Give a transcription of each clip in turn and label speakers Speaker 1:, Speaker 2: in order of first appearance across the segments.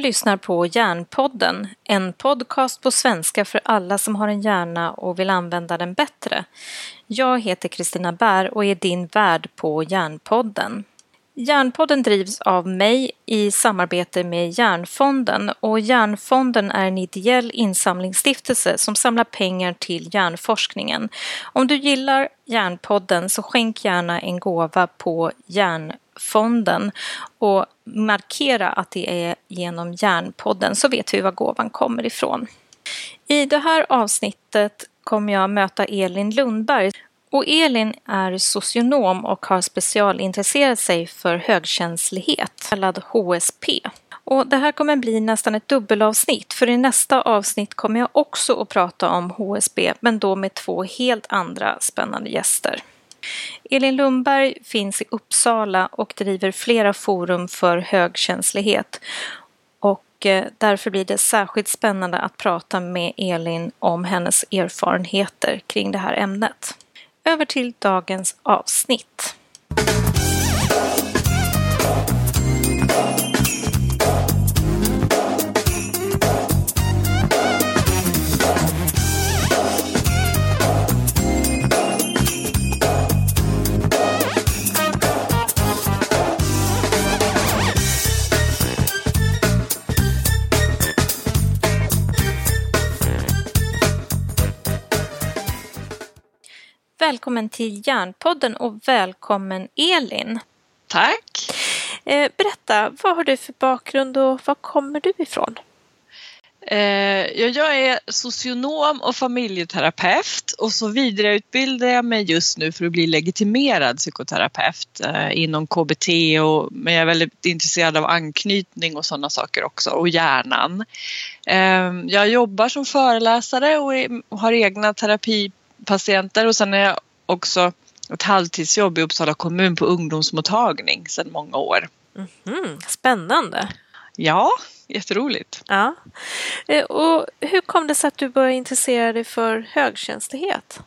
Speaker 1: lyssnar på Hjärnpodden, en podcast på svenska för alla som har en hjärna och vill använda den bättre. Jag heter Kristina Bär och är din värd på Hjärnpodden. Hjärnpodden drivs av mig i samarbete med Hjärnfonden och Hjärnfonden är en ideell insamlingsstiftelse som samlar pengar till hjärnforskningen. Om du gillar Hjärnpodden så skänk gärna en gåva på Hjärnfonden och markera att det är genom Hjärnpodden så vet vi var gåvan kommer ifrån. I det här avsnittet kommer jag möta Elin Lundberg och Elin är socionom och har specialintresserat sig för högkänslighet, kallad HSP. Och det här kommer bli nästan ett dubbelavsnitt för i nästa avsnitt kommer jag också att prata om HSB men då med två helt andra spännande gäster. Elin Lundberg finns i Uppsala och driver flera forum för högkänslighet. Och eh, därför blir det särskilt spännande att prata med Elin om hennes erfarenheter kring det här ämnet. Över till dagens avsnitt. Välkommen till Järnpodden och välkommen Elin.
Speaker 2: Tack.
Speaker 1: Eh, berätta, vad har du för bakgrund och var kommer du ifrån?
Speaker 2: Eh, jag är socionom och familjeterapeut och så vidareutbildar jag mig just nu för att bli legitimerad psykoterapeut eh, inom KBT och, men jag är väldigt intresserad av anknytning och sådana saker också och hjärnan. Jag jobbar som föreläsare och har egna terapi patienter och sen är jag också ett halvtidsjobb i Uppsala kommun på ungdomsmottagning sedan många år.
Speaker 1: Mm, spännande!
Speaker 2: Ja, jätteroligt.
Speaker 1: Ja. Eh, och hur kom det sig att du började intressera dig för högkänslighet?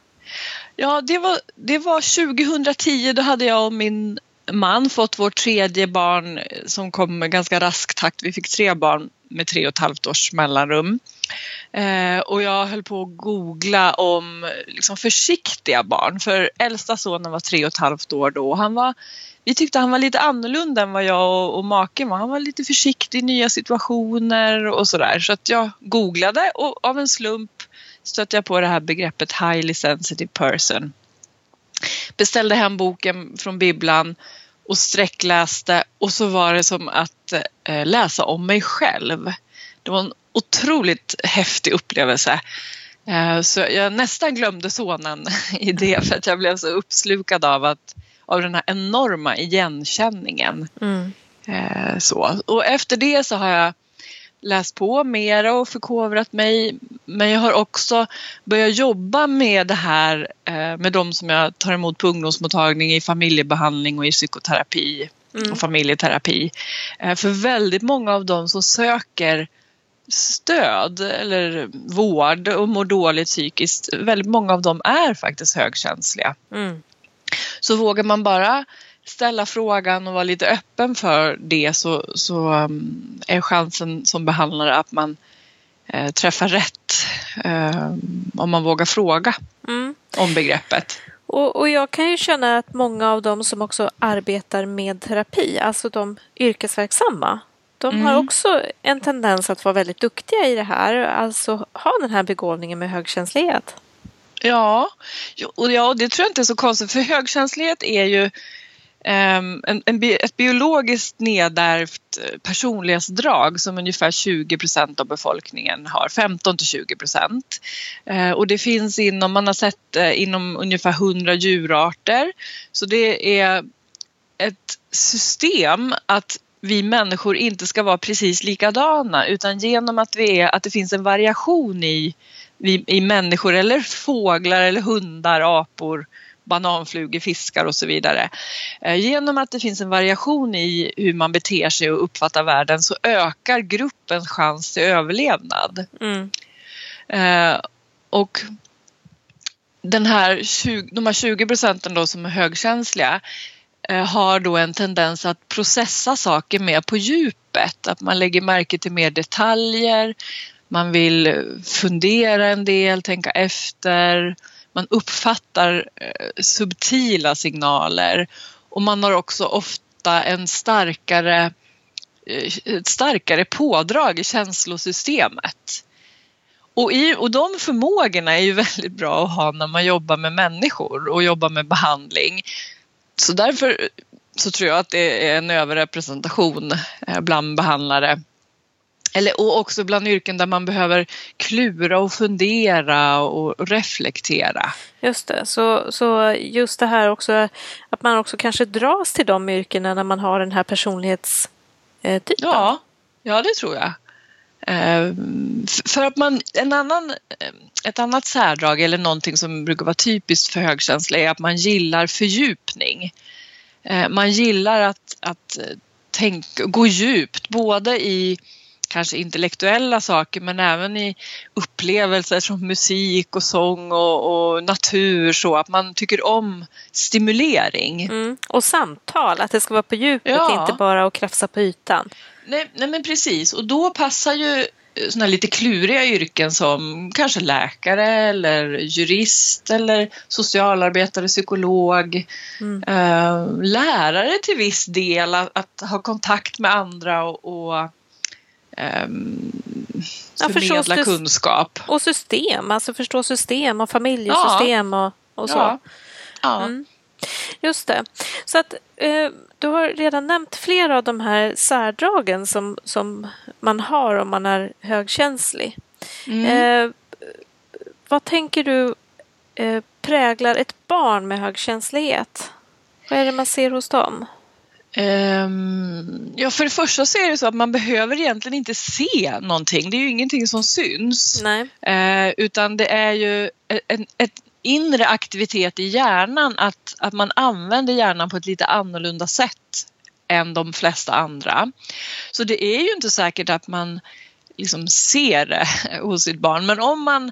Speaker 2: Ja, det var, det var 2010. Då hade jag och min man fått vårt tredje barn som kom med ganska rask takt. Vi fick tre barn med tre och ett halvt års mellanrum. Eh, och jag höll på att googla om liksom, försiktiga barn för äldsta sonen var tre och ett halvt år då. Han var, vi tyckte han var lite annorlunda än vad jag och, och maken var. Han var lite försiktig i nya situationer och sådär. Så att jag googlade och av en slump stötte jag på det här begreppet highly sensitive person. Beställde hem boken från bibblan och sträckläste och så var det som att eh, läsa om mig själv. Det var en otroligt häftig upplevelse. Eh, så jag nästan glömde sonen i det för att jag blev så uppslukad av, att, av den här enorma igenkänningen. Mm. Eh, så. Och efter det så har jag läst på mera och förkovrat mig. Men jag har också börjat jobba med det här eh, med de som jag tar emot på ungdomsmottagning i familjebehandling och i psykoterapi mm. och familjeterapi. För väldigt många av dem som söker stöd eller vård och mår dåligt psykiskt, väldigt många av dem är faktiskt högkänsliga. Mm. Så vågar man bara ställa frågan och vara lite öppen för det så, så um, är chansen som behandlare att man eh, träffar rätt eh, om man vågar fråga mm. om begreppet.
Speaker 1: Och, och, jag kan ju känna att många av dem som också arbetar med terapi, alltså de yrkesverksamma, de har mm. också en tendens att vara väldigt duktiga i det här, alltså ha den här begåvningen med högkänslighet.
Speaker 2: Ja, och ja, det tror jag inte är så konstigt för högkänslighet är ju Ehm, en, en, ett biologiskt nedärvt eh, personlighetsdrag som ungefär 20 procent av befolkningen har, 15 till 20 procent. Ehm, och det finns inom, man har sett eh, inom ungefär 100 djurarter. Så det är ett system att vi människor inte ska vara precis likadana utan genom att, vi är, att det finns en variation i, i, i människor eller fåglar eller hundar, apor, bananflugor, fiskar och så vidare. Eh, genom att det finns en variation i hur man beter sig och uppfattar världen så ökar gruppens chans till överlevnad. Mm. Eh, och den här 20, de här 20 procenten då som är högkänsliga eh, har då en tendens att processa saker mer på djupet, att man lägger märke till mer detaljer, man vill fundera en del, tänka efter, man uppfattar eh, subtila signaler och man har också ofta en starkare, eh, ett starkare pådrag i känslosystemet. Och, i, och de förmågorna är ju väldigt bra att ha när man jobbar med människor och jobbar med behandling. Så därför så tror jag att det är en överrepresentation eh, bland behandlare eller, och också bland yrken där man behöver klura och fundera och reflektera.
Speaker 1: Just det, så, så just det här också att man också kanske dras till de yrkena när man har den här personlighetstypen.
Speaker 2: Ja, ja det tror jag. Eh, för att man, en annan, eh, ett annat särdrag eller någonting som brukar vara typiskt för högkänsla är att man gillar fördjupning. Eh, man gillar att, att tänka, gå djupt både i kanske intellektuella saker men även i upplevelser som musik och sång och, och natur så att man tycker om stimulering.
Speaker 1: Mm. Och samtal, att det ska vara på djupet, ja. inte bara att krafsa på ytan.
Speaker 2: Nej, nej men precis och då passar ju såna lite kluriga yrken som kanske läkare eller jurist eller socialarbetare, psykolog, mm. äh, lärare till viss del, att, att, ha kontakt med andra och, och förmedla ja, kunskap.
Speaker 1: Och system, alltså förstå system och familjesystem ja. och, och så. Ja. ja. Mm. Just det. Så att eh, du har redan nämnt flera av de här särdragen som, som man har om man är högkänslig. Mm. Eh, vad tänker du eh, präglar ett barn med högkänslighet? Vad är det man ser hos dem?
Speaker 2: Um, ja, för det första så är det så att man behöver egentligen inte se någonting. Det är ju ingenting som syns. Uh, utan det är ju en, ett inre aktivitet i hjärnan att, att man använder hjärnan på ett lite annorlunda sätt än de flesta andra. Så det är ju inte säkert att man liksom ser det hos sitt barn men om man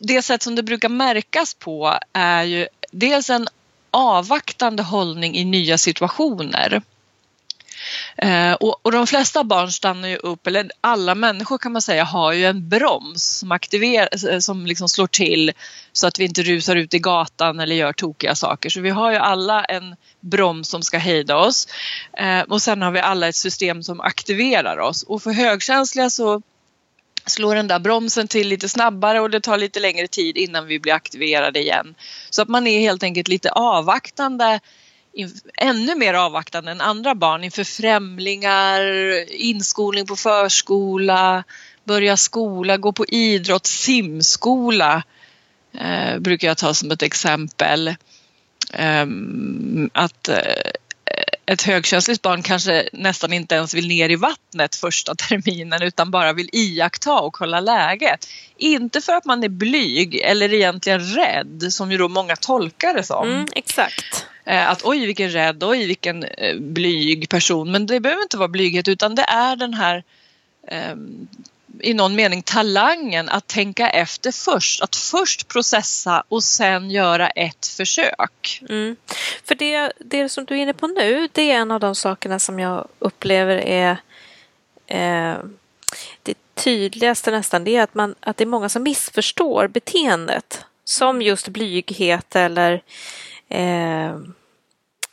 Speaker 2: det sätt som det brukar märkas på är ju dels en avvaktande hållning i nya situationer. Eh, och, och, de flesta barn stannar ju upp, eller alla människor kan man säga har ju en broms som, aktiverar, som liksom slår till så att vi inte rusar ut i gatan eller gör tokiga saker. Så vi har ju alla en broms som ska hejda oss eh, och sen har vi alla ett system som aktiverar oss och för högkänsliga så slår den där bromsen till lite snabbare och det tar lite längre tid innan vi blir aktiverade igen. Så att man är helt enkelt lite avvaktande, ännu mer avvaktande än andra barn inför främlingar, inskolning på förskola, börja skola, gå på idrott, simskola eh, brukar jag ta som ett exempel. Eh, att eh, ett högkänsligt barn kanske nästan inte ens vill ner i vattnet första terminen utan bara vill iaktta och kolla läget. Inte för att man är blyg eller egentligen rädd som ju då många tolkar det som.
Speaker 1: Mm, exakt.
Speaker 2: Eh, att oj vilken rädd, oj vilken eh, blyg person. Men det behöver inte vara blyghet utan det är den här um, i någon mening talangen att tänka efter först. Att först processa och sen göra ett försök.
Speaker 1: Mm. För det, det som du är inne på nu, det är en av de sakerna som jag upplever är eh, det tydligaste nästan. Det är att, man, att det är många som missförstår beteendet. Som just blyghet eller eh,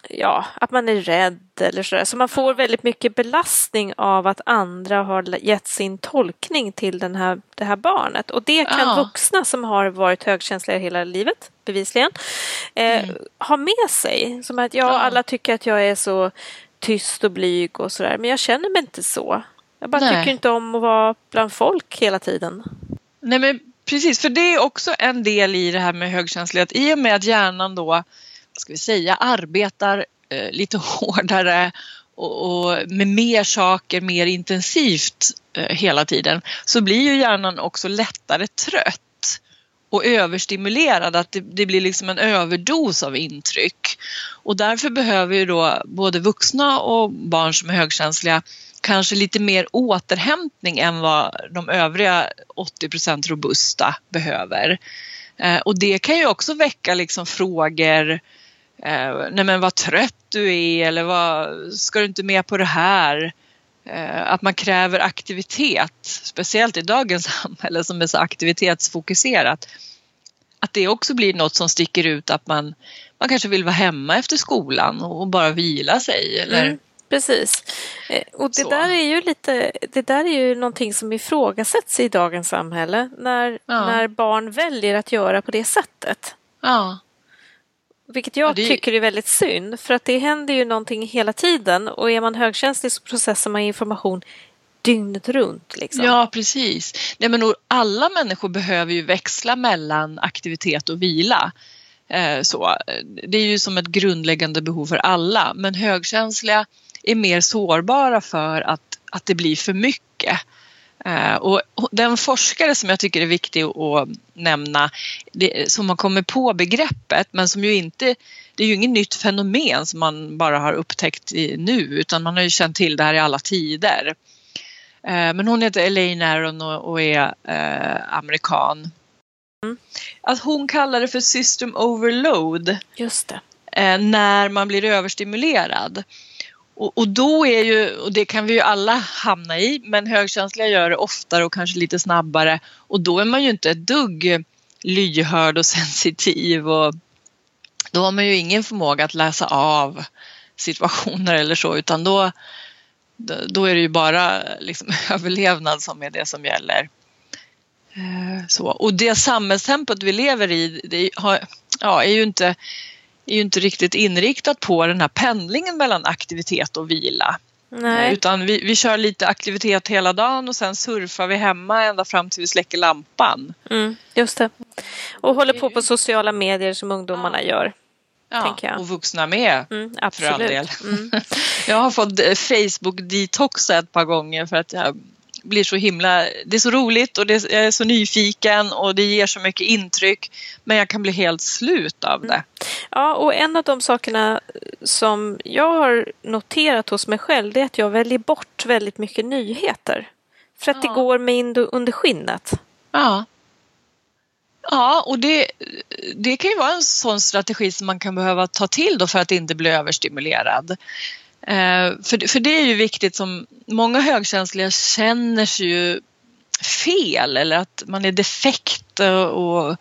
Speaker 1: ja, att man är rädd eller sådär. Så man får väldigt mycket belastning av att andra har gett sin tolkning till den här, det här barnet. Och det kan ja. vuxna som har varit högkänsliga hela livet, bevisligen, eh, mm. ha med sig. Som att ja, ja, alla tycker att jag är så tyst och blyg och sådär. Men jag känner mig inte så. Jag bara Nej. tycker inte om att vara bland folk hela tiden.
Speaker 2: Nej men precis, för det är också en del i det här med högkänslighet. I och med att hjärnan då ska vi säga, arbetar eh, lite hårdare och, och, med mer saker mer intensivt eh, hela tiden så blir ju hjärnan också lättare trött och överstimulerad, att det, det, blir liksom en överdos av intryck. Och därför behöver ju då både vuxna och barn som är högkänsliga kanske lite mer återhämtning än vad de övriga 80% robusta behöver. Eh, och det kan ju också väcka liksom frågor eh, nej men vad trött du är eller vad, ska du inte med på det här? Eh, att man kräver aktivitet, speciellt i dagens samhälle som är så aktivitetsfokuserat. Att det också blir något som sticker ut att man, man kanske vill vara hemma efter skolan och bara vila sig eller mm.
Speaker 1: Precis. Eh, och det där är ju lite, det där är ju någonting som ifrågasätts i dagens samhälle när, ja. när barn väljer att göra på det sättet.
Speaker 2: Ja.
Speaker 1: Vilket jag det... tycker är väldigt synd för att det händer ju någonting hela tiden och är man högkänslig så processar man information dygnet runt. Liksom.
Speaker 2: Ja precis. Nej, men alla människor behöver ju växla mellan aktivitet och vila. Eh, så. Det är ju som ett grundläggande behov för alla men högkänsliga är mer sårbara för att, att det blir för mycket. Uh, och den forskare som jag tycker är viktig att nämna, som har kommit på begreppet men som ju inte, det är ju inget nytt fenomen som man bara har upptäckt nu utan man har ju känt till det här i alla tider. Uh, men hon heter Elaine Aron och, är uh, amerikan. Mm. Att hon kallar det för system overload.
Speaker 1: Just det.
Speaker 2: när man blir överstimulerad. Och, och, då är ju, och det kan vi ju alla hamna i, men högkänsliga gör det oftare och kanske lite snabbare och då är man ju inte ett dugg lyhörd och sensitiv och då har man ju ingen förmåga att läsa av situationer eller så utan då, då är det ju bara liksom överlevnad som är det som gäller. Eh, så. Och det samhällstempot vi lever i det har, ja, är ju inte är ju inte riktigt inriktat på den här pendlingen mellan aktivitet och vila.
Speaker 1: Nej.
Speaker 2: Eh, utan vi, vi kör lite aktivitet hela dagen och sen surfar vi hemma ända fram till vi släcker lampan.
Speaker 1: Mm, just det. Och håller på på sociala medier som ungdomarna gör.
Speaker 2: Ja, och vuxna med
Speaker 1: mm, för all del.
Speaker 2: Mm. jag har fått eh, Facebook-detoxa ett par gånger för att jag blir så himla, det är så roligt och det, jag är så nyfiken och det ger så mycket intryck men jag kan bli helt slut av det.
Speaker 1: Ja, och en av de sakerna som jag har noterat hos mig själv det är att jag väljer bort väldigt mycket nyheter. För att ja. det går mig in under skinnet.
Speaker 2: Ja. Ja, och det, det kan ju vara en sån strategi som man kan behöva ta till då för att inte bli överstimulerad. Eh, för, för det är ju viktigt som många högkänsliga känner sig ju fel eller att man är defekt och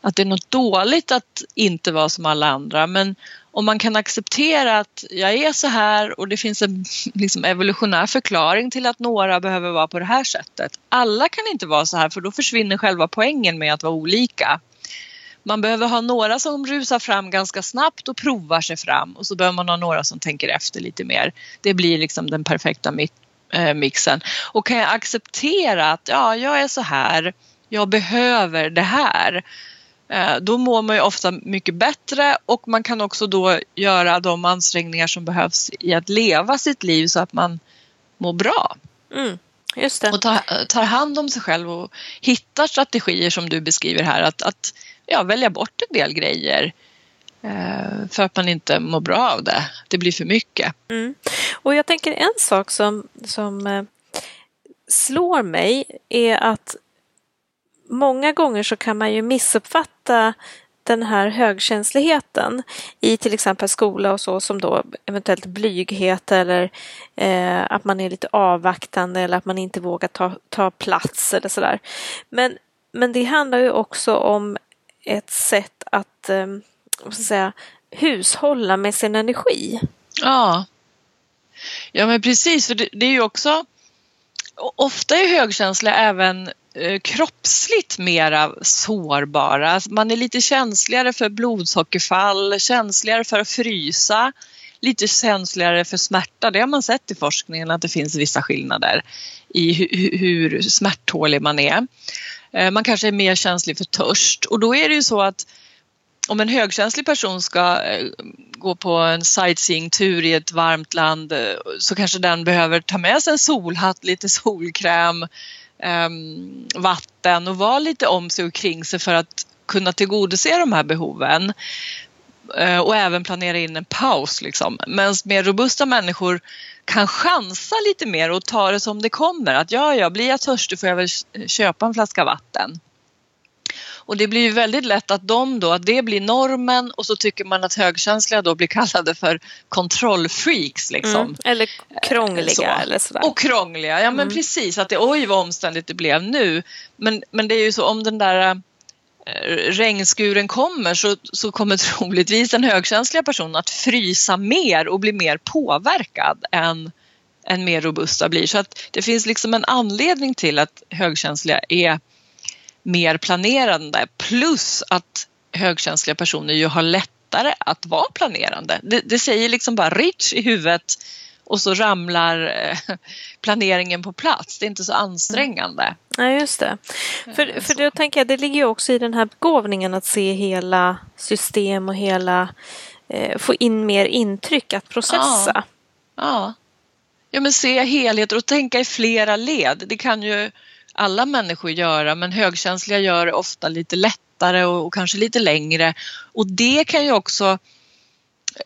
Speaker 2: att det är något dåligt att inte vara som alla andra. Men om man kan acceptera att jag är så här och det finns en liksom, evolutionär förklaring till att några behöver vara på det här sättet. Alla kan inte vara så här för då försvinner själva poängen med att vara olika. Man behöver ha några som rusar fram ganska snabbt och provar sig fram och så behöver man ha några som tänker efter lite mer. Det blir liksom den perfekta eh, mixen. Och kan jag acceptera att ja, jag är så här, jag behöver det här. Eh, då mår man ju ofta mycket bättre och man kan också då göra de ansträngningar som behövs i att leva sitt liv så att man mår bra.
Speaker 1: Mm, just det.
Speaker 2: Och tar, tar hand om sig själv och hittar strategier som du beskriver här. Att, att ja, välja bort en del grejer eh, för att man inte mår bra av det. Det blir för mycket.
Speaker 1: Mm. Och jag tänker en sak som, som eh, slår mig är att många gånger så kan man ju missuppfatta den här högkänsligheten i till exempel skola och så som då eventuellt blyghet eller eh, att man är lite avvaktande eller att man inte vågar ta, ta plats eller sådär. Men, men det handlar ju också om ett sätt att ehm, vad ska säga, hushålla med sin energi.
Speaker 2: Ja, ja men precis för det, det är ju också ofta är högkänsliga även eh, kroppsligt mera sårbara. Alltså, man är lite känsligare för blodsockerfall, känsligare för att frysa, lite känsligare för smärta. Det har man sett i forskningen att det finns vissa skillnader i hu hur smärttålig man är. Eh, man kanske är mer känslig för törst och då är det ju så att om en högkänslig person ska eh, gå på en sightseeingtur i ett varmt land eh, så kanske den behöver ta med sig en solhatt, lite solkräm, ehm, vatten och vara lite om sig och kring sig för att kunna tillgodose de här behoven. Och även planera in en paus liksom. Medan mer robusta människor kan chansa lite mer och ta det som det kommer. Att ja, ja, blir jag törstig får jag väl köpa en flaska vatten. Och det blir ju väldigt lätt att de då, att det blir normen och så tycker man att högkänsliga då blir kallade för kontrollfreaks liksom. Mm,
Speaker 1: eller krångliga så. eller sådär.
Speaker 2: Och krångliga, ja men mm. precis att det oj vad omständigt det blev nu. Men, men det är ju så om den där eh, Eh, regnskuren kommer så, så kommer troligtvis den högkänsliga personen att frysa mer och bli mer påverkad än än mer robusta blir. Så att det finns liksom en anledning till att högkänsliga är mer planerande plus att högkänsliga personer ju har lättare att vara planerande. Det, det säger liksom bara rich i huvudet och så ramlar eh, planeringen på plats. Det är inte så ansträngande.
Speaker 1: Nej, ja, just det. För, eh, för då tänker jag, det ligger ju också i den här begåvningen att se hela system och hela, eh, få in mer intryck att processa.
Speaker 2: Ja. ja. Ja, men se helheter och tänka i flera led. Det kan ju alla människor göra men högkänsliga gör det ofta lite lättare och, och kanske lite längre. Och det kan ju också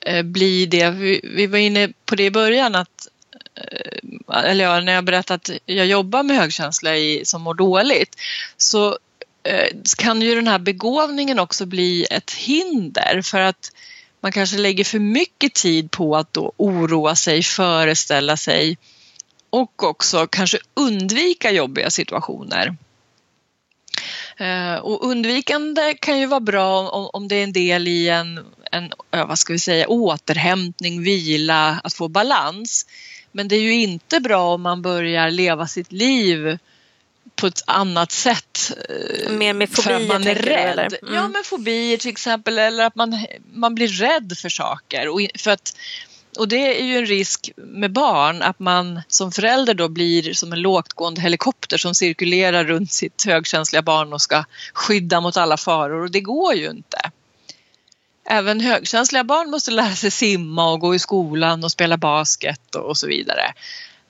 Speaker 2: Eh, bli det, vi, vi, var inne på det i början att eh, eller ja, när jag berättade att jag jobbar med högkänsliga i, som mår dåligt så eh, kan ju den här begåvningen också bli ett hinder för att man kanske lägger för mycket tid på att då oroa sig, föreställa sig och också kanske undvika jobbiga situationer. Eh, och undvikande kan ju vara bra om, det är en del i en, en vad ska vi säga, återhämtning, vila, att få balans. Men det är ju inte bra om man börjar leva sitt liv på ett annat sätt.
Speaker 1: Eh, Mer med fobier för att man är rädd.
Speaker 2: Mm. Ja, med fobier till exempel eller att man, man blir rädd för saker. Och, för att, och det är ju en risk med barn att man som förälder då blir som en lågtgående helikopter som cirkulerar runt sitt högkänsliga barn och ska skydda mot alla faror och det går ju inte. Även högkänsliga barn måste lära sig simma och gå i skolan och spela basket och så vidare.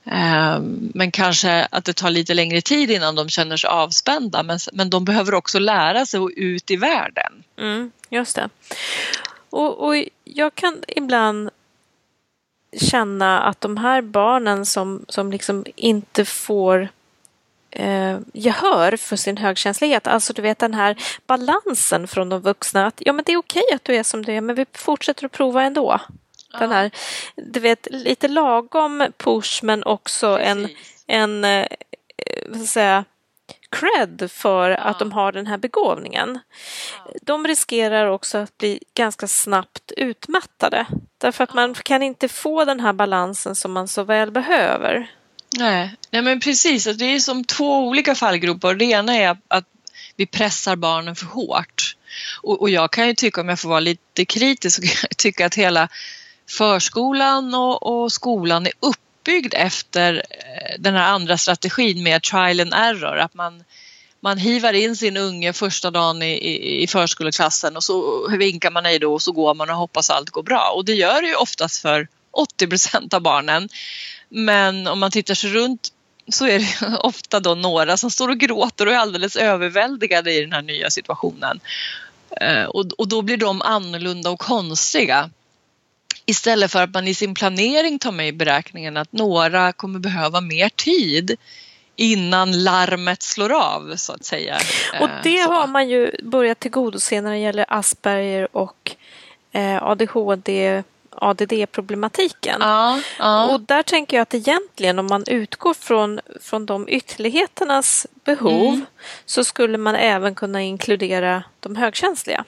Speaker 2: Ehm, men kanske att det tar lite längre tid innan de känner sig avspända. Men, men de behöver också lära sig att ut i världen.
Speaker 1: Mm, just det. Och, och jag kan ibland känna att de här barnen som, som liksom inte får eh, gehör för sin högkänslighet, alltså du vet den här balansen från de vuxna att ja men det är okej att du är som du är men vi fortsätter att prova ändå. Den här, du vet, lite lagom push men också Precis. en, en eh, säga, cred för ja. att de har den här begåvningen. Ja. De riskerar också att bli ganska snabbt utmattade därför att man kan inte få den här balansen som man så väl behöver.
Speaker 2: Nej, Nej men precis, alltså, det är som två olika fallgropar. Det ena är att vi pressar barnen för hårt. Och, och jag kan ju tycka, om jag får vara lite kritisk, så kan jag tycka att hela förskolan och, och skolan är uppbyggd efter eh, den här andra strategin med trial and error. Att man, man hivar in sin unge första dagen i, i, i förskoleklassen och så vinkar man hej då och så går man och hoppas allt går bra. Och det gör det ju oftast för 80 procent av barnen. Men om man tittar sig runt så är det ofta då några som står och gråter och är alldeles överväldigade i den här nya situationen. Eh, och, då blir de annorlunda och konstiga. Istället för att man i sin planering tar med i beräkningen att några kommer behöva mer tid innan larmet slår av så att säga.
Speaker 1: Och det så. har man ju börjat tillgodose när det gäller Asperger och eh, ADHD ADD-problematiken.
Speaker 2: Ja, ja.
Speaker 1: Och där tänker jag att egentligen om man utgår från, från de ytterligheternas behov mm. så skulle man även kunna inkludera de högkänsliga.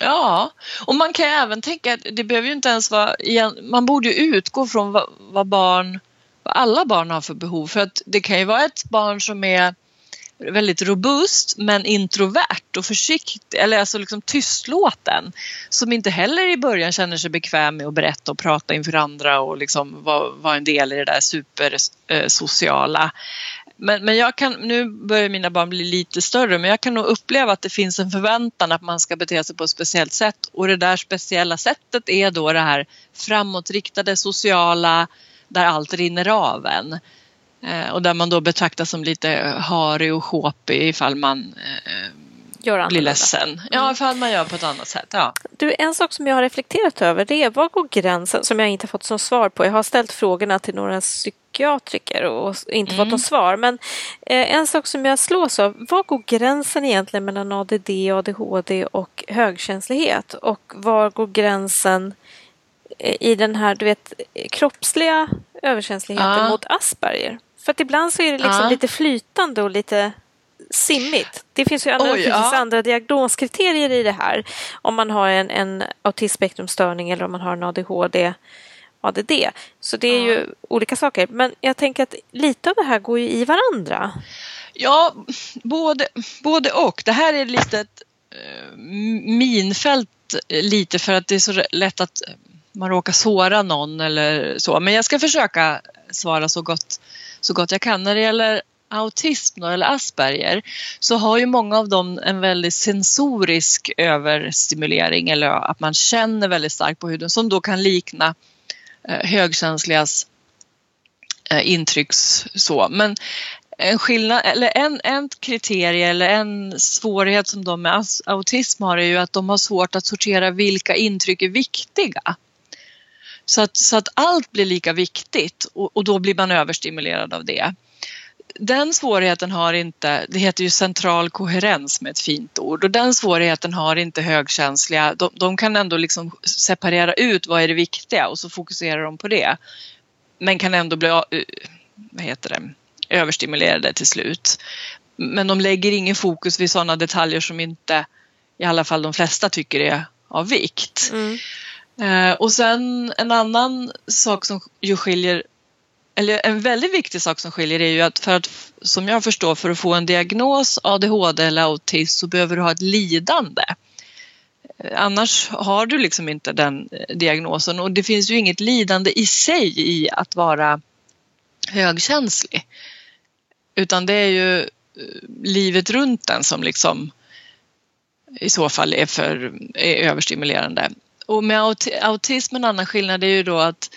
Speaker 2: Ja, och man kan även tänka att det behöver ju inte ens vara, man borde ju utgå från vad, vad barn, vad alla barn har för behov för att det kan ju vara ett barn som är väldigt robust men introvert och försiktig, eller alltså liksom tystlåten som inte heller i början känner sig bekväm med att berätta och prata inför andra och liksom vara, var en del i det där supersociala. Eh, men, men jag kan, nu börjar mina barn bli lite större men jag kan nog uppleva att det finns en förväntan att man ska bete sig på ett speciellt sätt och det där speciella sättet är då det här framåtriktade sociala där allt rinner av en. Eh, och där man då betraktas som lite harig och sjåpig ifall man eh, Gör blir ledsen. Ja, mm. ifall man gör på ett annat sätt. Ja.
Speaker 1: Du, en sak som jag har reflekterat över det är var går gränsen, som jag inte fått som svar på. Jag har ställt frågorna till några psyk psykiatriker och inte mm. fått något svar. Men eh, en sak som jag slås av, var går gränsen egentligen mellan ADD, ADHD och högkänslighet? Och var går gränsen eh, i den här du vet, kroppsliga överkänsligheten ja. mot Asperger? För att ibland så är det liksom ja. lite flytande och lite simmigt. Det finns ju andra, Oj, ja. andra diagnoskriterier i det här. Om man har en, en autismspektrumstörning eller om man har en ADHD. ADD. Så det är ja. ju olika saker. Men jag tänker att lite av det här går ju i varandra.
Speaker 2: Ja, både, både och. Det här är lite ett uh, minfält lite för att det är så lätt att man råkar såra någon eller så. Men jag ska försöka svara så gott, så gott jag kan. När det gäller autism eller Asperger så har ju många av dem en väldigt sensorisk överstimulering eller att man känner väldigt starkt på huden som då kan likna eh, högkänsligas eh, intrycks så. Men en skillnad eller en, en kriterie eller en svårighet som de med autism har är ju att de har svårt att sortera vilka intryck är viktiga. Så att, så att allt blir lika viktigt och, och då blir man överstimulerad av det den svårigheten har inte, det heter ju central koherens med ett fint ord och den svårigheten har inte högkänsliga. De, de, kan ändå liksom separera ut vad är det viktiga och så fokuserar de på det. Men kan ändå bli vad heter det, överstimulerade till slut. Men de lägger ingen fokus vid sådana detaljer som inte i alla fall de flesta tycker är av vikt. Mm. Eh, och sen en annan sak som ju skiljer eller en väldigt viktig sak som skiljer är ju att för att, som jag förstår, för att få en diagnos ADHD eller autism så behöver du ha ett lidande. Eh, annars har du liksom inte den eh, diagnosen och det finns ju inget lidande i sig i att vara högkänslig. Utan det är ju eh, livet runt den som liksom i så fall är, för, är överstimulerande. Och med autism en annan skillnad är ju då att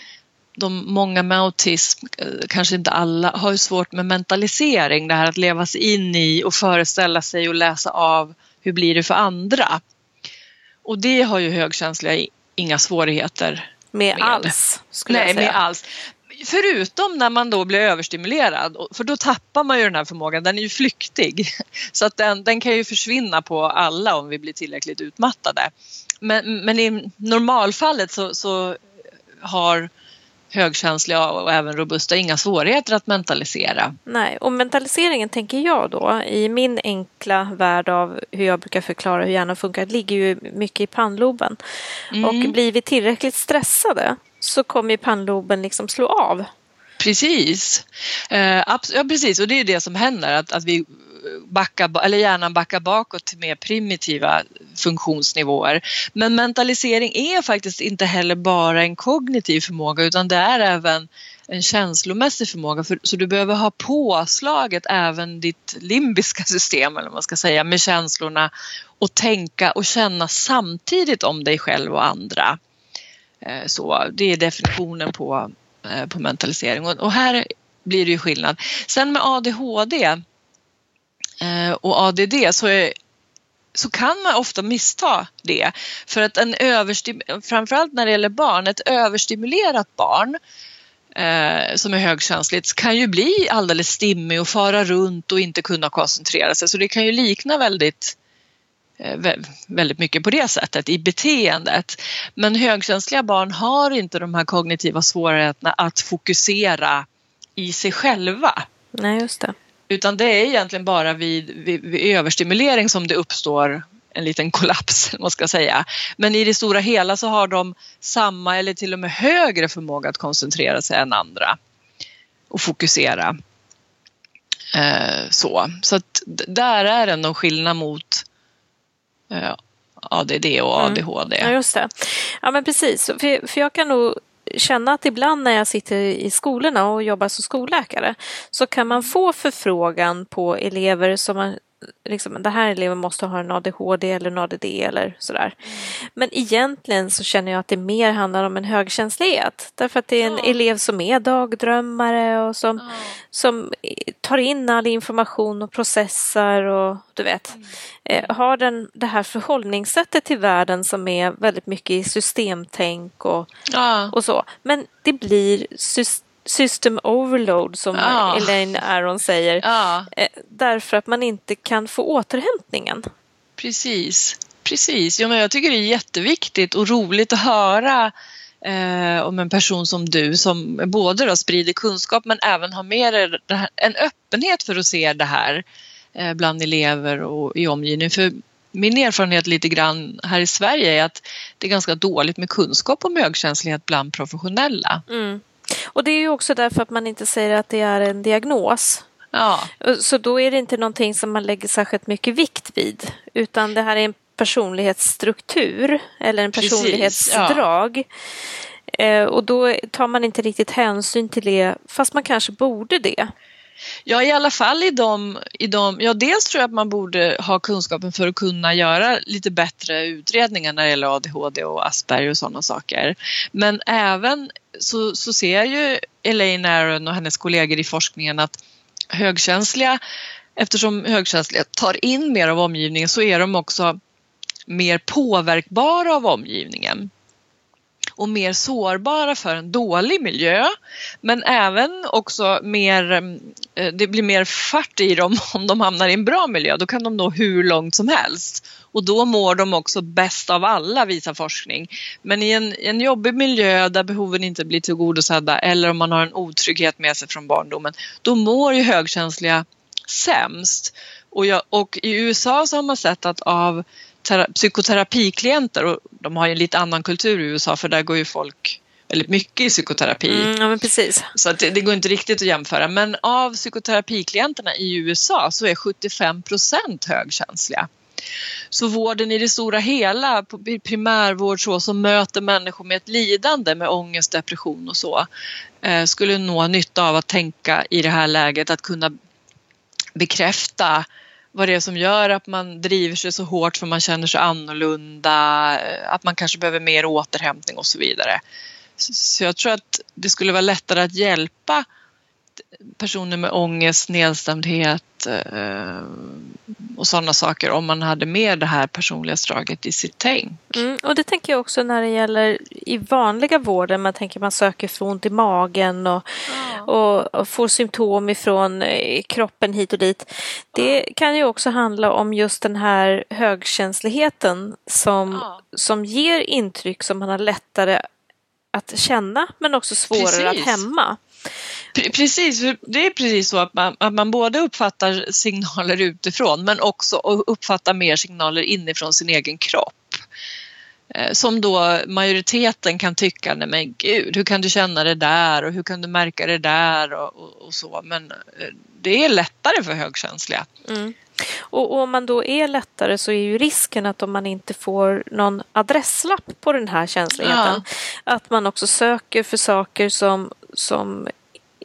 Speaker 2: de många med autism, eh, kanske inte alla, har ju svårt med mentalisering, det här att leva sig in i och föreställa sig och läsa av hur blir det för andra. Och det har ju högkänsliga inga svårigheter
Speaker 1: med. med. alls, skulle
Speaker 2: Nej,
Speaker 1: jag säga.
Speaker 2: med alls. Förutom när man då blir överstimulerad, för då tappar man ju den här förmågan, den är ju flyktig. Så att den, den kan ju försvinna på alla om vi blir tillräckligt utmattade. Men, men i normalfallet så, så har högkänsliga och även robusta inga svårigheter att mentalisera.
Speaker 1: Nej, och mentaliseringen tänker jag då i min enkla värld av hur jag brukar förklara hur hjärnan funkar ligger ju mycket i pannloben. Mm. Och blir vi tillräckligt stressade så kommer pannloben liksom slå av.
Speaker 2: Precis. Eh, ja, precis, och det är det som händer att, att vi backa, eller hjärnan backar bakåt till mer primitiva funktionsnivåer. Men mentalisering är faktiskt inte heller bara en kognitiv förmåga utan det är även en känslomässig förmåga. För, så du behöver ha påslaget även ditt limbiska system eller vad man ska säga med känslorna och tänka och känna samtidigt om dig själv och andra. Eh, så det är definitionen på, eh, på mentalisering och här blir det ju skillnad. Sen med ADHD Eh, och ADD så, är, så kan man ofta missta det. För att en överstim, framförallt när det gäller barn, ett överstimulerat barn eh, som är högkänsligt kan ju bli alldeles stimmig och fara runt och inte kunna koncentrera sig. Så det kan ju likna väldigt eh, väldigt mycket på det sättet i beteendet. Men högkänsliga barn har inte de här kognitiva svårigheterna att fokusera i sig själva.
Speaker 1: Nej, just det.
Speaker 2: Utan det är egentligen bara vid, vid, vid överstimulering som det uppstår en liten kollaps, man ska säga. Men i det stora hela så har de samma eller till och med högre förmåga att koncentrera sig än andra och fokusera. Eh, så så att där är det någon skillnad mot eh, ADD och ADHD.
Speaker 1: Mm. Ja, just det. Ja, men precis. För, för jag kan nog känna att ibland när jag sitter i skolorna och jobbar som skolläkare så kan man få förfrågan på elever som man liksom, den här eleven måste ha en ADHD eller en ADD eller sådär. Men egentligen så känner jag att det mer handlar om en högkänslighet. Därför att det är en ja. elev som är dagdrömmare och som, ja. som tar in all information och processar och du vet, mm. eh, har den, det här förhållningssättet till världen som är väldigt mycket i systemtänk och, ja. och så. Men det blir system overload som
Speaker 2: Ja.
Speaker 1: Elaine Aron säger.
Speaker 2: Ja,
Speaker 1: Eh, Därför att man inte kan få återhämtningen.
Speaker 2: precis. Precis. Ja, men jag tycker det är jätteviktigt och roligt att höra eh, om en person som du som både då sprider kunskap men även har med här, en öppenhet för att se det här eh, bland elever och i omgivningen. För min erfarenhet lite grann här i Sverige är att det är ganska dåligt med kunskap om högkänslighet bland professionella.
Speaker 1: Mm. Och det är ju också därför att man inte säger att det är en diagnos.
Speaker 2: Ja,
Speaker 1: Så då är det inte någonting som man lägger särskilt mycket vikt vid. Utan det här är en personlighetsstruktur eller en
Speaker 2: Precis,
Speaker 1: personlighetsdrag. Eh, och då tar man inte riktigt hänsyn till det fast man kanske borde det.
Speaker 2: Ja, i alla fall i de, i de... Ja, dels tror jag att man borde ha kunskapen för att kunna göra lite bättre utredningar när det gäller ADHD och Asperger och sådana saker. Men även så, så ser ju Elaine Aron och hennes kollegor i forskningen att högkänsliga, eftersom högkänsliga tar in mer av omgivningen så är de också mer påverkbara av omgivningen och mer sårbara för en dålig miljö. Men även också mer, mm, eh, det blir mer fart i dem om de hamnar i en bra miljö. Då kan de nå hur långt som helst. Och då mår de också bäst av alla, visar forskning. Men i en, en jobbig miljö där behoven inte blir tillgodosedda eller om man har en otrygghet med sig från barndomen, då mår ju högkänsliga sämst. Och, jag, och i USA så har man sett att av psykoterapiklienter, och de har ju en lite annan kultur i USA för där går ju folk väldigt mycket i psykoterapi.
Speaker 1: Mm, ja, men precis.
Speaker 2: Så det, det går inte riktigt att jämföra. Men av psykoterapiklienterna i USA så är 75 procent högkänsliga. Så vården i det stora hela, primärvård så, som möter människor med ett lidande med ångest, depression och så, eh, skulle nå nytta av att tänka i det här läget att kunna bekräfta vad det är som gör att man driver sig så hårt för man känner sig annorlunda, att man kanske behöver mer återhämtning och så vidare. Så jag tror att det skulle vara lättare att hjälpa personer med ångest, nedstämdhet eh, och sådana saker om man hade med det här personlighetsdraget i sitt tänk.
Speaker 1: Mm, och det tänker jag också när det gäller i vanliga vården. Man tänker man söker för ont i magen och, och, och får symptom ifrån eh, kroppen hit och dit. Det kan ju också handla om just den här högkänsligheten som,
Speaker 2: Ja.
Speaker 1: som ger intryck som man har lättare att känna men också svårare
Speaker 2: Precis.
Speaker 1: att hämma.
Speaker 2: Precis, det är precis så att man, att man både uppfattar signaler utifrån men också uppfattar mer signaler inifrån sin egen kropp. Eh, som då majoriteten kan tycka, nej men gud, hur kan du känna det där och hur kan du märka det där och, och, och så. Men eh, det är lättare för högkänsliga.
Speaker 1: Mm. Och, och om man då är lättare så är ju risken att om man inte får någon adresslapp på den här känsligheten att man också söker för saker som, som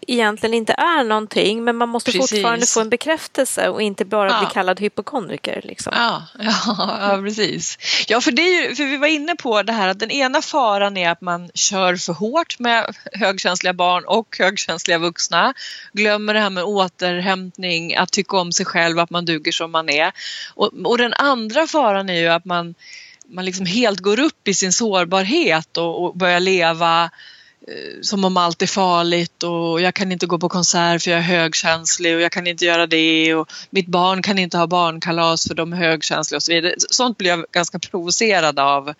Speaker 1: egentligen inte är någonting men man måste
Speaker 2: Precis.
Speaker 1: fortfarande få en bekräftelse och inte bara
Speaker 2: Ja.
Speaker 1: bli kallad hypokondriker. Liksom.
Speaker 2: Ja, ja, ja precis. Ja, för, det är ju, för vi var inne på det här att den ena faran är att man kör för hårt med högkänsliga barn och högkänsliga vuxna. Glömmer det här med återhämtning, att tycka om sig själv, att man duger som man är. Och, och den andra faran är ju att man, man liksom helt går upp i sin sårbarhet och, och börjar leva Eh, som om allt är farligt och jag kan inte gå på konsert för jag är högkänslig och jag kan inte göra det och mitt barn kan inte ha barnkalas för de är högkänsliga och så vidare. Sånt blir jag ganska provocerad av.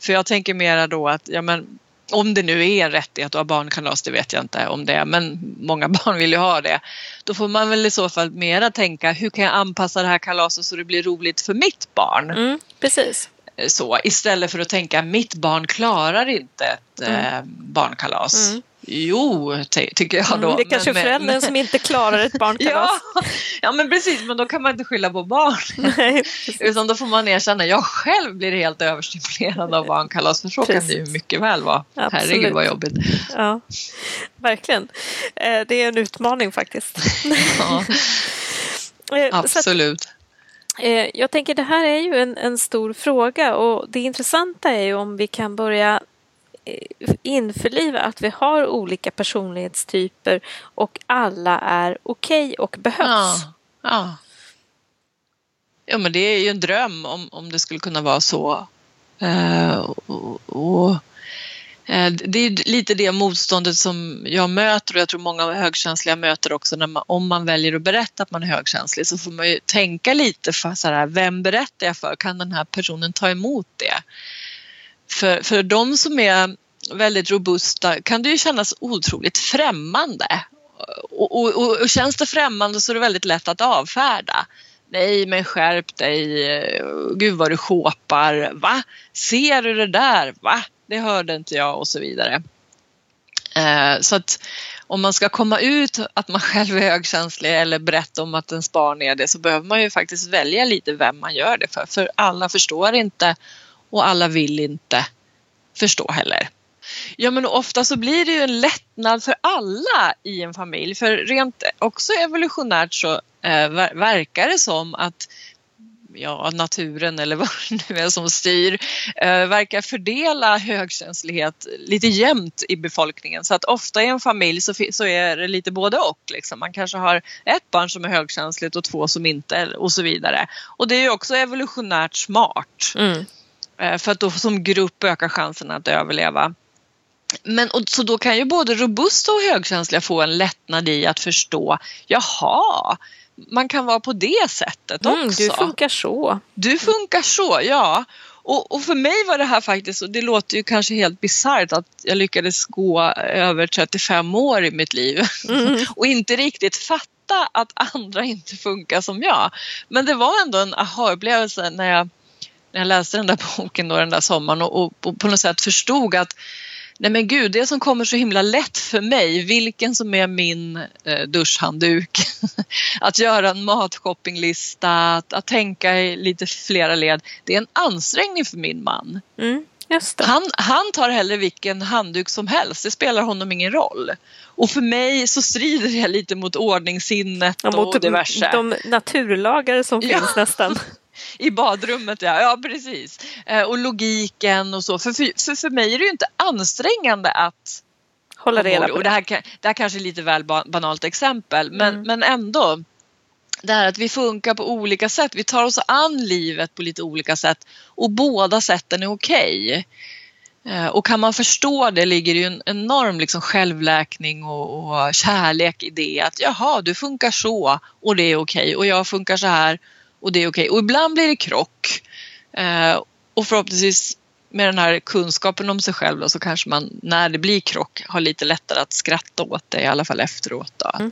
Speaker 2: För jag tänker mera då att, ja men om det nu är en rättighet att ha barnkalas, det vet jag inte om det är, men många barn vill ju ha det. Då får man väl i så fall mera tänka, hur kan jag anpassa det här kalaset så det blir roligt för mitt barn?
Speaker 1: Mm, precis
Speaker 2: så istället för att tänka mitt barn klarar inte ett eh, barnkalas.
Speaker 1: Mm.
Speaker 2: Jo, ty- tycker jag då.
Speaker 1: Mm, det är kanske är
Speaker 2: Men-
Speaker 1: föräldern
Speaker 2: men-
Speaker 1: som inte klarar ett barnkalas.
Speaker 2: Ja, ja, men precis, men då kan man inte skylla på barn.
Speaker 1: Nej, precis.
Speaker 2: Utan då får man erkänna, jag själv blir helt överstimulerad av barnkalas, för så kan det ju
Speaker 1: Precis.
Speaker 2: mycket väl vara.
Speaker 1: Absolut.
Speaker 2: Herregud vad jobbigt.
Speaker 1: Ja, verkligen. Eh, Det är en utmaning faktiskt.
Speaker 2: Ja,
Speaker 1: Eh,
Speaker 2: absolut.
Speaker 1: Eh, jag tänker det här är ju en, en stor fråga och det intressanta är ju om vi kan börja eh, införliva att vi har olika personlighetstyper och alla är okej och behövs.
Speaker 2: Ja, ja. ja, men det är ju en dröm om, om det skulle kunna vara så. Eh, och, och, Eh, det är lite det motståndet som jag möter och jag tror många högkänsliga möter också. När man, om man väljer att berätta att man är högkänslig så får man ju tänka lite för så här, vem berättar jag för? Kan den här personen ta emot det? För, för de som är väldigt robusta kan det ju kännas otroligt främmande. Och, och, och, och känns det främmande så är det väldigt lätt att avfärda. Nej men skärp dig, gud vad du sjåpar, va? Ser du det där, va? Det hörde inte jag och så vidare. Eh, så att om man ska komma ut att man själv är högkänslig eller berätta om att ens barn är det så behöver man ju faktiskt välja lite vem man gör det för. För alla förstår inte och alla vill inte förstå heller. Ja men ofta så blir det ju en lättnad för alla i en familj för rent också evolutionärt så eh, verkar det som att ja, naturen eller vad det nu är som styr eh, verkar fördela högkänslighet lite jämnt i befolkningen så att ofta i en familj så, så är det lite både och. Liksom. Man kanske har ett barn som är högkänsligt och två som inte och så vidare. Och det är ju också evolutionärt smart. Mm. Eh, för att då som grupp ökar chansen att överleva. Men och, så då kan ju både robusta och högkänsliga få en lättnad i att förstå, jaha, man kan vara på det sättet också. Mm,
Speaker 1: du funkar så.
Speaker 2: Du funkar så, ja. Och, och, för mig var det här faktiskt, och det låter ju kanske helt bisarrt att jag lyckades gå över 35 år i mitt liv mm. och inte riktigt fatta att andra inte funkar som jag. Men det var ändå en aha-upplevelse när jag, när jag läste den där boken då, den där sommaren och, och, och på något sätt förstod att Nej men gud, det som kommer så himla lätt för mig, vilken som är min eh, duschhandduk, att göra en matshoppinglista, att, att tänka i lite flera led, det är en ansträngning för min man.
Speaker 1: Mm,
Speaker 2: han, han tar hellre vilken handduk som helst, det spelar honom ingen roll. Och för mig så strider det lite mot ordningssinnet ja, mot och diverse.
Speaker 1: De naturlagar som ja. finns nästan.
Speaker 2: i badrummet. Ja, ja precis. Eh, och logiken och så. För, för, för, mig är det ju inte ansträngande att
Speaker 1: hålla reda på
Speaker 2: det. Det här, det här kanske är lite väl banalt exempel men, mm. men ändå. Det här att vi funkar på olika sätt. Vi tar oss an livet på lite olika sätt och båda sätten är okej. Okay. Eh, och kan man förstå det ligger det ju en enorm liksom självläkning och, och kärlek i det att jaha, du funkar så och det är okej okay. och jag funkar så här och det är okej. Okay. Och ibland blir det krock. Eh, och förhoppningsvis med den här kunskapen om sig själv då, så kanske man när det blir krock har lite lättare att skratta åt det i alla fall efteråt. Då, att mm.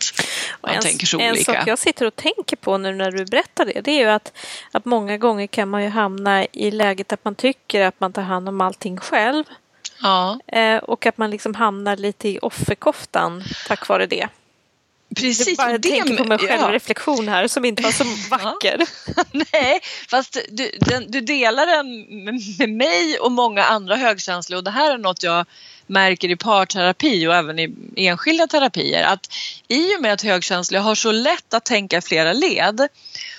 Speaker 2: man
Speaker 1: en,
Speaker 2: tänker så
Speaker 1: en
Speaker 2: olika.
Speaker 1: sak jag sitter och tänker på nu när du berättar det, det är ju att, att många gånger kan man ju hamna i läget att man tycker att man tar hand om allting själv.
Speaker 2: Ja.
Speaker 1: Eh, och att man liksom hamnar lite i offerkoftan tack vare det.
Speaker 2: Precis. Jag
Speaker 1: bara det, tänker på mig själv ja. här som inte var så vacker.
Speaker 2: Nej, fast du, den, du delar den med mig och många andra högkänsliga och det här är något jag märker i parterapi och även i enskilda terapier att i och med att högkänsliga har så lätt att tänka flera led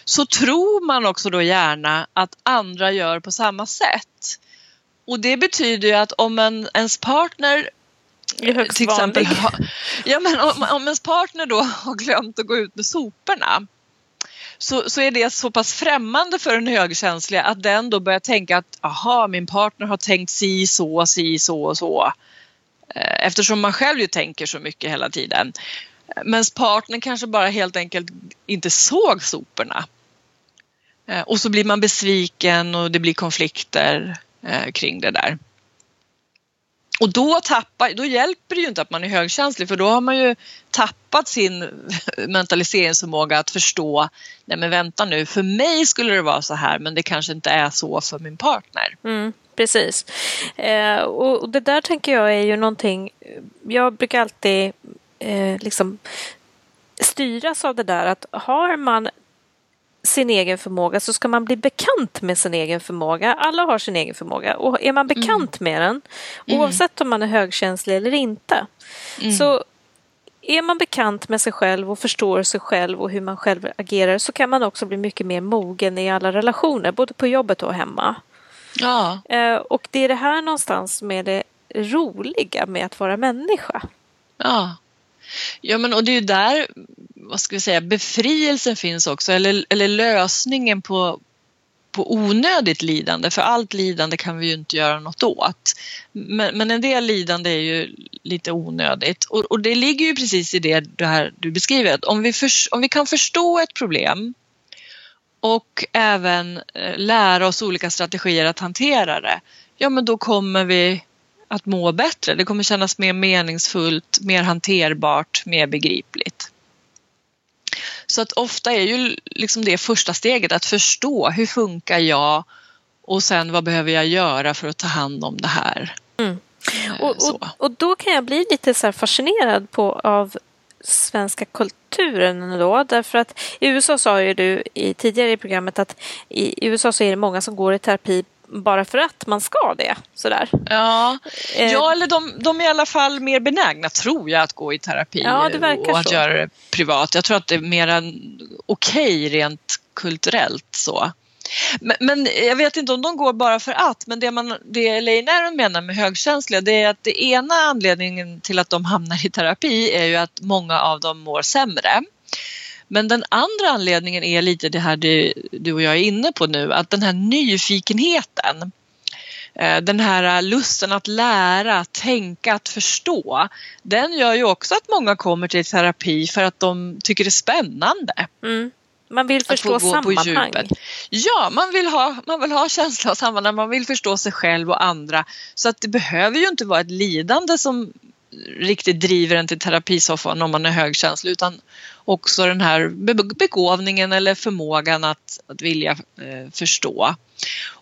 Speaker 2: så tror man också då gärna att andra gör på samma sätt. Och det betyder ju att om en, ens partner
Speaker 1: till exempel,
Speaker 2: ja, men om, om ens partner då har glömt att gå ut med soporna så, så är det så pass främmande för den högkänsliga att den då börjar tänka att aha, min partner har tänkt si så, si så och så. Eh, eftersom man själv ju tänker så mycket hela tiden. Men partnern kanske bara helt enkelt inte såg soporna. Eh, och så blir man besviken och det blir konflikter eh, kring det där. Och då, tappar, då hjälper det ju inte att man är högkänslig för då har man ju tappat sin mentaliseringsförmåga att förstå, nej men vänta nu, för mig skulle det vara så här men det kanske inte är så för min partner.
Speaker 1: Mm, precis. Eh, och det där tänker jag är ju någonting, jag brukar alltid eh, liksom styras av det där att har man sin egen förmåga så ska man bli bekant med sin egen förmåga. Alla har sin egen förmåga och är man bekant mm. med den mm. oavsett om man är högkänslig eller inte mm. så är man bekant med sig själv och förstår sig själv och hur man själv agerar så kan man också bli mycket mer mogen i alla relationer, både på jobbet och hemma.
Speaker 2: Ja.
Speaker 1: Eh, och det är det här någonstans som är det roliga med att vara människa.
Speaker 2: Ja. Ja men och det är ju där vad ska vi säga, befrielsen finns också eller, eller lösningen på, på onödigt lidande för allt lidande kan vi ju inte göra något åt. Men, men en del lidande är ju lite onödigt och, och, det ligger ju precis i det, det här du beskriver att om vi, för, om vi kan förstå ett problem och även eh, lära oss olika strategier att hantera det, ja men då kommer vi att må bättre. Det kommer kännas mer meningsfullt, mer hanterbart, mer begripligt. Så att ofta är ju liksom det första steget att förstå hur funkar jag och sen vad behöver jag göra för att ta hand om det här. Mm.
Speaker 1: Eh, och, och, och, då kan jag bli lite så fascinerad på, av svenska kulturen då. Därför att i USA sa ju du i tidigare i programmet att i USA så är det många som går i terapi bara för att man ska det. Sådär.
Speaker 2: Ja, eh. ja eller de, de är i alla fall mer benägna, tror jag, att gå i terapi ja, och att så. göra det privat. Jag tror att det är mer okej okay, rent kulturellt så. Men, men, jag vet inte om de går bara för att, men det, man, det Elaine Aron menar med högkänsliga det är att det ena anledningen till att de hamnar i terapi är ju att många av dem mår sämre. Men den andra anledningen är lite det här du, du och jag är inne på nu, att den här nyfikenheten eh, den här lusten att lära, att tänka, att förstå, den gör ju också att många kommer till terapi för att de tycker det är spännande. Mm.
Speaker 1: Man vill förstå sammanhang.
Speaker 2: Ja, man vill, ha, man vill ha känsla av sammanhang, man vill förstå sig själv och andra. Så att det behöver ju inte vara ett lidande som riktigt driver en till terapisoffan om man är högkänslig utan också den här begåvningen eller förmågan att, att vilja eh, förstå.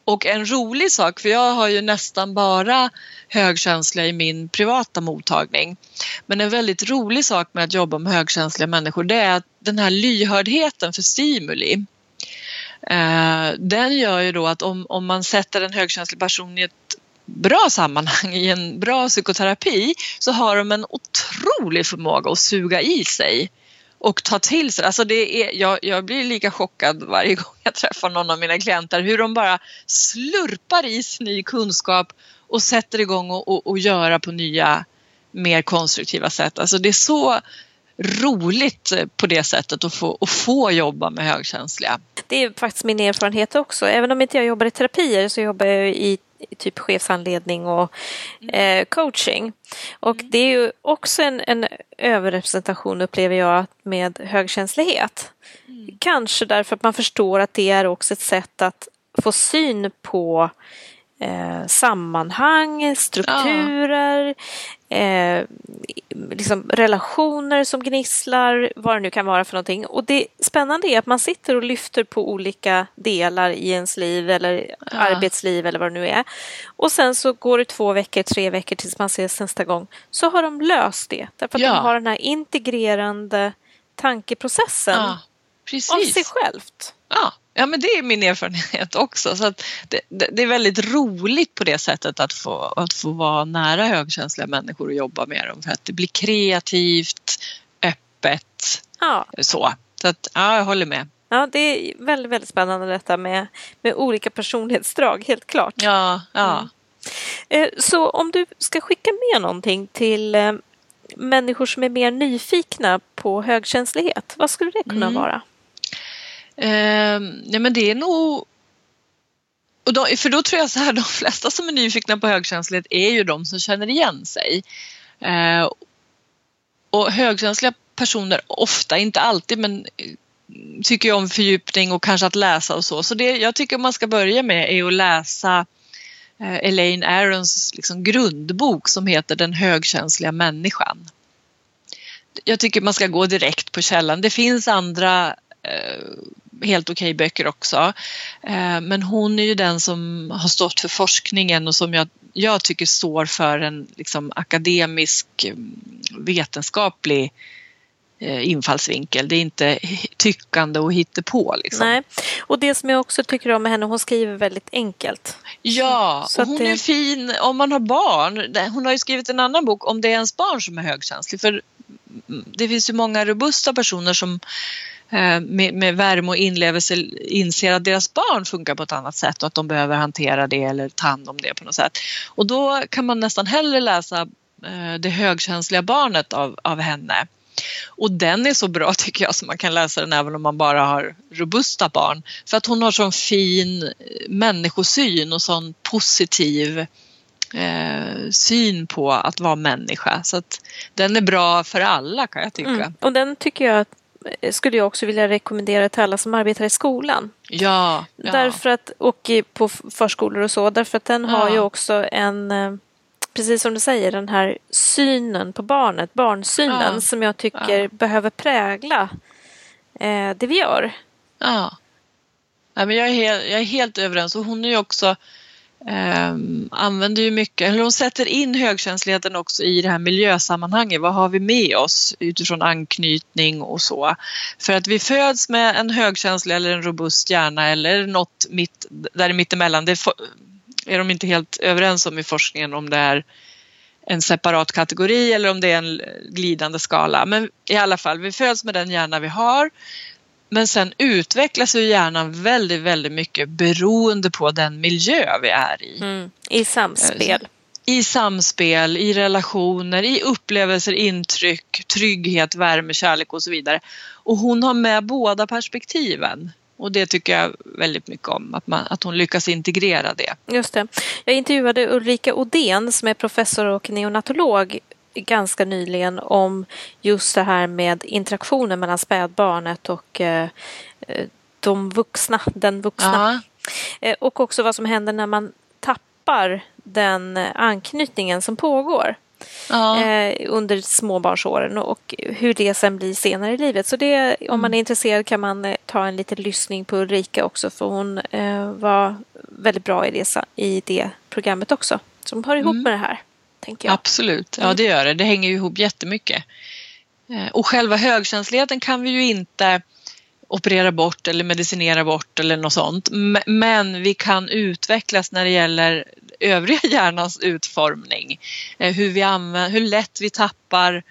Speaker 2: Och en rolig sak, för jag har ju nästan bara högkänsliga i min privata mottagning. Men en väldigt rolig sak med att jobba med högkänsliga människor det är att den här lyhördheten för stimuli eh, den gör ju då att om, om man sätter en högkänslig person i ett bra sammanhang, i en bra psykoterapi, så har de en otrolig förmåga att suga i sig och ta till sig. Alltså det är, jag, jag blir lika chockad varje gång jag träffar någon av mina klienter hur de bara slurpar i sig ny kunskap och sätter igång och, och, och göra på nya mer konstruktiva sätt. Alltså det är så roligt på det sättet att få, att få jobba med högkänsliga.
Speaker 1: Det är faktiskt min erfarenhet också. Även om inte jag jobbar i terapier så jobbar jag i typ chefsanledning och mm. eh, coaching. Och mm. det är ju också en, en överrepresentation upplever jag med högkänslighet. Mm. Kanske därför att man förstår att det är också ett sätt att få syn på eh, sammanhang, strukturer, ja. eh, liksom relationer som gnisslar, vad det nu kan vara för någonting. Och det spännande är att man sitter och lyfter på olika delar i ens liv eller ja. arbetsliv eller vad det nu är. Och sen så går det två veckor, tre veckor tills man ses nästa gång. Så har de löst det, därför att ja. de har den här integrerande tankeprocessen av sig självt.
Speaker 2: Ja. Ja, men det är min erfarenhet också. Så det, det, det, är väldigt roligt på det sättet att få, att få vara nära högkänsliga människor och jobba med dem för att det blir kreativt, öppet, ja. så. Så att, ja, jag håller med.
Speaker 1: Ja, det är väldigt, väldigt spännande detta med, med olika personlighetsdrag, helt klart.
Speaker 2: Ja, ja. Mm.
Speaker 1: Eh, så om du ska skicka med någonting till eh, människor som är mer nyfikna på högkänslighet, vad skulle det kunna mm. vara?
Speaker 2: Eh, nej men det är nog och då, för då tror jag så här, de flesta som är nyfikna på högkänslighet är ju de som känner igen sig. Eh, och högkänsliga personer, ofta, inte alltid, men eh, tycker ju om fördjupning och kanske att läsa och så. Så det jag tycker man ska börja med är att läsa eh, Elaine Arons liksom, grundbok som heter Den högkänsliga människan. Jag tycker man ska gå direkt på källan. Det finns andra eh, helt okej okay böcker också. Eh, men hon är ju den som har stått för forskningen och som jag, jag tycker står för en liksom, akademisk mm, vetenskaplig eh, infallsvinkel. Det är inte tyckande och hittepå. Liksom.
Speaker 1: Nej, och det som jag också tycker om med henne, hon skriver väldigt enkelt.
Speaker 2: Ja, och hon det... är fin om man har barn. Hon har ju skrivit en annan bok om det är ens barn som är högkänslig. För mm, det finns ju många robusta personer som Eh, med, med värme och inlevelse inser att deras barn funkar på ett annat sätt och att de behöver hantera det eller ta hand om det på något sätt. Och då kan man nästan hellre läsa eh, Det högkänsliga barnet av, av henne Och den är så bra tycker jag så man kan läsa den även om man bara har robusta barn. För att hon har sån fin eh, människosyn och sån positiv eh, syn på att vara människa. Så att den är bra för alla kan jag tycka. Mm.
Speaker 1: Och den tycker jag skulle jag också vilja rekommendera till alla som arbetar i skolan.
Speaker 2: Ja, ja.
Speaker 1: Därför att, och på förskolor och så, därför att den ja. har ju också en, eh, precis som du säger, den här synen på barnet, barnsynen, ja. som jag tycker behöver prägla eh, det vi gör.
Speaker 2: Ja. ja men jag, är helt, jag är helt överens och hon är ju också Ehm, använder ju mycket, eller hon sätter in högkänsligheten också i det här miljösammanhanget. Vad har vi med oss utifrån anknytning och så? För att vi föds med en högkänslig eller en robust hjärna eller något mitt, där mittemellan. Det är de inte helt överens om i forskningen om det är en separat kategori eller om det är en glidande skala. Men i alla fall, vi föds med den hjärna vi har men sen utvecklas ju hjärnan väldigt, väldigt mycket beroende på den miljö vi är i. Mm,
Speaker 1: I samspel.
Speaker 2: I samspel, i relationer, i upplevelser, intryck, trygghet, värme, kärlek och så vidare. Och hon har med båda perspektiven. Och det tycker jag väldigt mycket om, att, man, att hon lyckas integrera det.
Speaker 1: Just det. Jag intervjuade Ulrika Odén som är professor och neonatolog ganska nyligen om just det här med interaktionen mellan spädbarnet och eh, de vuxna, den vuxna. Eh, och också vad som händer när man tappar den anknytningen som pågår. Eh, under småbarnsåren och hur det sen blir senare i livet. Så det, om man är mm. intresserad kan man eh, ta en liten lyssning på Ulrika också för hon eh, var väldigt bra i det, i det programmet också. Som hör ihop mm. med det här tänker jag.
Speaker 2: Absolut, ja mm. det gör det. Det hänger ju ihop jättemycket. Eh, och själva högkänsligheten kan vi ju inte operera bort eller medicinera bort eller något sånt. Men vi kan utvecklas när det gäller övriga hjärnans utformning. Eh, hur, vi använder, hur lätt vi tappar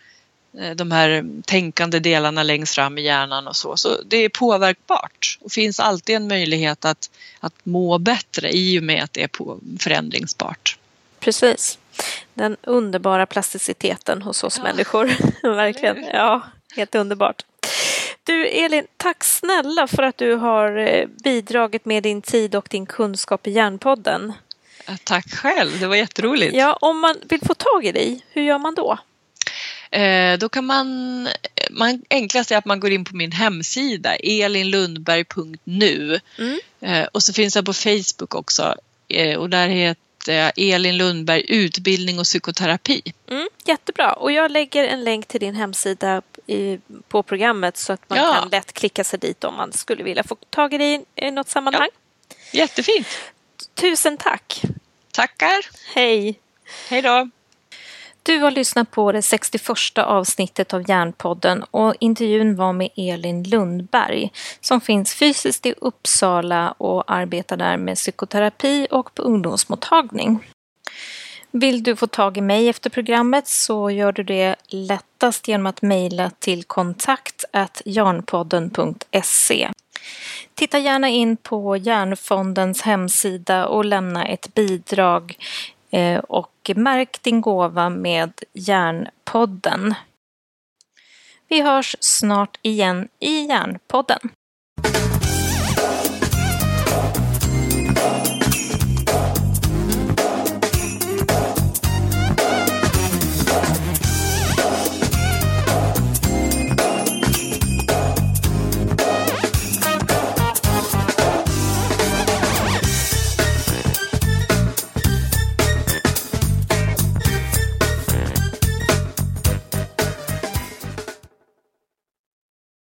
Speaker 2: eh, de här tänkande delarna längst fram i hjärnan och så. Så det är påverkbart och finns alltid en möjlighet att, att må bättre i och med att det är förändringsbart.
Speaker 1: Precis. Den underbara plasticiteten hos oss ja. människor. Verkligen. Ja, helt underbart. Du Elin, tack snälla för att du har eh, bidragit med din tid och din kunskap i Järnpodden.
Speaker 2: Tack själv, det var jätteroligt.
Speaker 1: Ja, om man vill få tag i dig, hur gör man då?
Speaker 2: Eh, då kan man, man, enklast är att man går in på min hemsida elinlundberg.nu mm. eh, och så finns jag på Facebook också eh, och där heter Elin Lundberg utbildning och psykoterapi.
Speaker 1: Mm, jättebra och jag lägger en länk till din hemsida i, på programmet så att man ja. kan lätt klicka sig dit om man skulle vilja få tag i dig i något sammanhang. Ja.
Speaker 2: Jättefint.
Speaker 1: Tusen tack.
Speaker 2: Tackar.
Speaker 1: Hej.
Speaker 2: Hej då.
Speaker 1: Du har lyssnat på det 61 avsnittet av Järnpodden och intervjun var med Elin Lundberg som finns fysiskt i Uppsala och arbetar där med psykoterapi och på ungdomsmottagning. Vill du få tag i mig efter programmet så gör du det lättast genom att mejla till kontakt jarnpodden.se. Titta gärna in på Järnfondens hemsida och lämna ett bidrag Eh, och märk din gåva med Järnpodden. Vi hörs snart igen i Järnpodden.